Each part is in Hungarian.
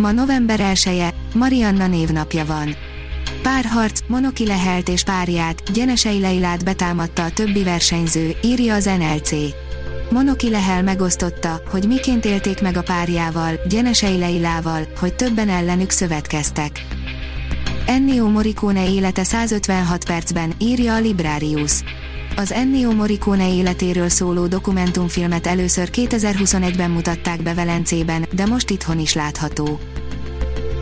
Ma november 1 -e, Marianna névnapja van. Párharc, Monoki Lehelt és párját, Gyenesei Leilát betámadta a többi versenyző, írja az NLC. Monoki Lehel megosztotta, hogy miként élték meg a párjával, Gyenesei Leilával, hogy többen ellenük szövetkeztek. Ennio Morricone élete 156 percben, írja a Librarius. Az Ennio Morricone életéről szóló dokumentumfilmet először 2021-ben mutatták be Velencében, de most itthon is látható.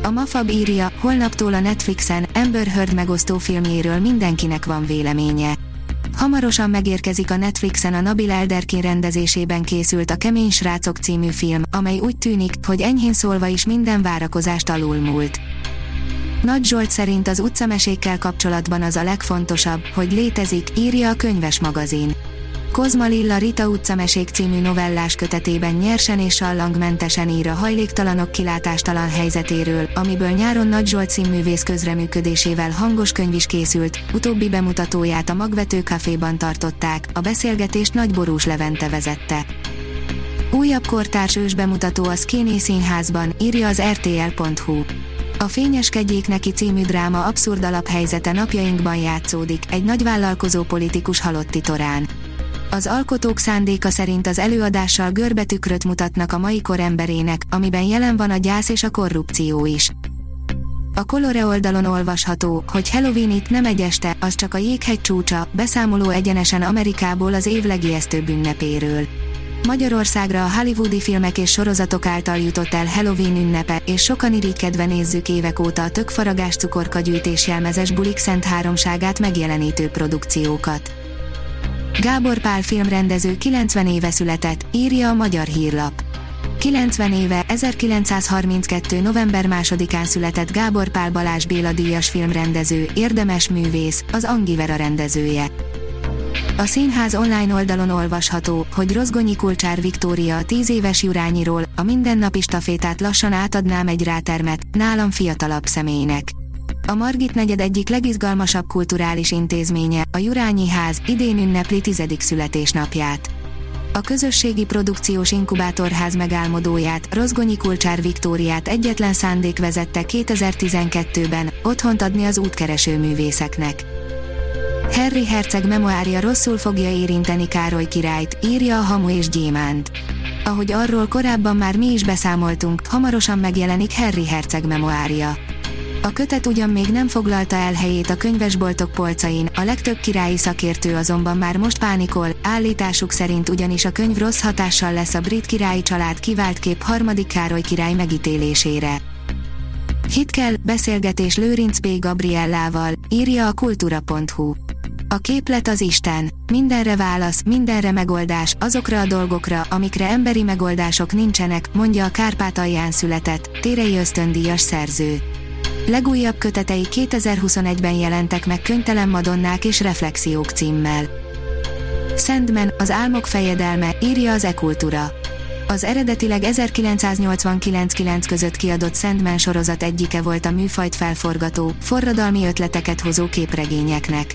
A Mafab írja, holnaptól a Netflixen Amber Heard megosztó filmjéről mindenkinek van véleménye. Hamarosan megérkezik a Netflixen a Nabil Elderkin rendezésében készült a Kemény Srácok című film, amely úgy tűnik, hogy enyhén szólva is minden várakozást alulmúlt. Nagy Zsolt szerint az utcamesékkel kapcsolatban az a legfontosabb, hogy létezik, írja a könyves magazin. Kozma Lilla Rita utcamesék című novellás kötetében nyersen és sallangmentesen ír a hajléktalanok kilátástalan helyzetéről, amiből nyáron Nagy Zsolt színművész közreműködésével hangos könyv is készült, utóbbi bemutatóját a Magvető Caféban tartották, a beszélgetést Nagy Borús Levente vezette. Újabb kortárs ős bemutató a Skinny Színházban, írja az rtl.hu. A Fényeskedjék neki című dráma abszurd alaphelyzete napjainkban játszódik, egy nagyvállalkozó politikus halott titorán. Az alkotók szándéka szerint az előadással görbetükröt mutatnak a mai kor emberének, amiben jelen van a gyász és a korrupció is. A Colore oldalon olvasható, hogy Halloween itt nem egy este, az csak a jéghegy csúcsa, beszámoló egyenesen Amerikából az év legijesztőbb ünnepéről. Magyarországra a hollywoodi filmek és sorozatok által jutott el Halloween ünnepe, és sokan irigykedve nézzük évek óta a tökfaragás cukorkagyűjtés jelmezes bulik szent háromságát megjelenítő produkciókat. Gábor Pál filmrendező 90 éve született, írja a Magyar Hírlap. 90 éve, 1932. november 2-án született Gábor Pál Balázs Béla díjas filmrendező, érdemes művész, az Angivera rendezője. A színház online oldalon olvasható, hogy Rozgonyi Kulcsár Viktória a 10 éves Jurányiról, a mindennapi stafétát lassan átadnám egy rátermet, nálam fiatalabb személynek. A Margit negyed egyik legizgalmasabb kulturális intézménye, a Jurányi Ház, idén ünnepli tizedik születésnapját. A közösségi produkciós inkubátorház megálmodóját, Rozgonyi Kulcsár Viktóriát egyetlen szándék vezette 2012-ben, otthont adni az útkereső művészeknek. Harry Herceg memoárja rosszul fogja érinteni Károly királyt, írja a Hamu és Gyémánt. Ahogy arról korábban már mi is beszámoltunk, hamarosan megjelenik Harry Herceg memoárja. A kötet ugyan még nem foglalta el helyét a könyvesboltok polcain, a legtöbb királyi szakértő azonban már most pánikol, állításuk szerint ugyanis a könyv rossz hatással lesz a brit királyi család kivált kép harmadik Károly király megítélésére. Hit kell, beszélgetés Lőrinc P. Gabriellával, írja a kultúra.hu. A képlet az Isten, mindenre válasz, mindenre megoldás, azokra a dolgokra, amikre emberi megoldások nincsenek, mondja a Kárpátalján született, Térei ösztöndíjas szerző. Legújabb kötetei 2021-ben jelentek meg Könytelen Madonnák és Reflexiók címmel. Sandman, az álmok fejedelme, írja az e-kultúra. Az eredetileg 1989-9 között kiadott Sandman sorozat egyike volt a műfajt felforgató, forradalmi ötleteket hozó képregényeknek.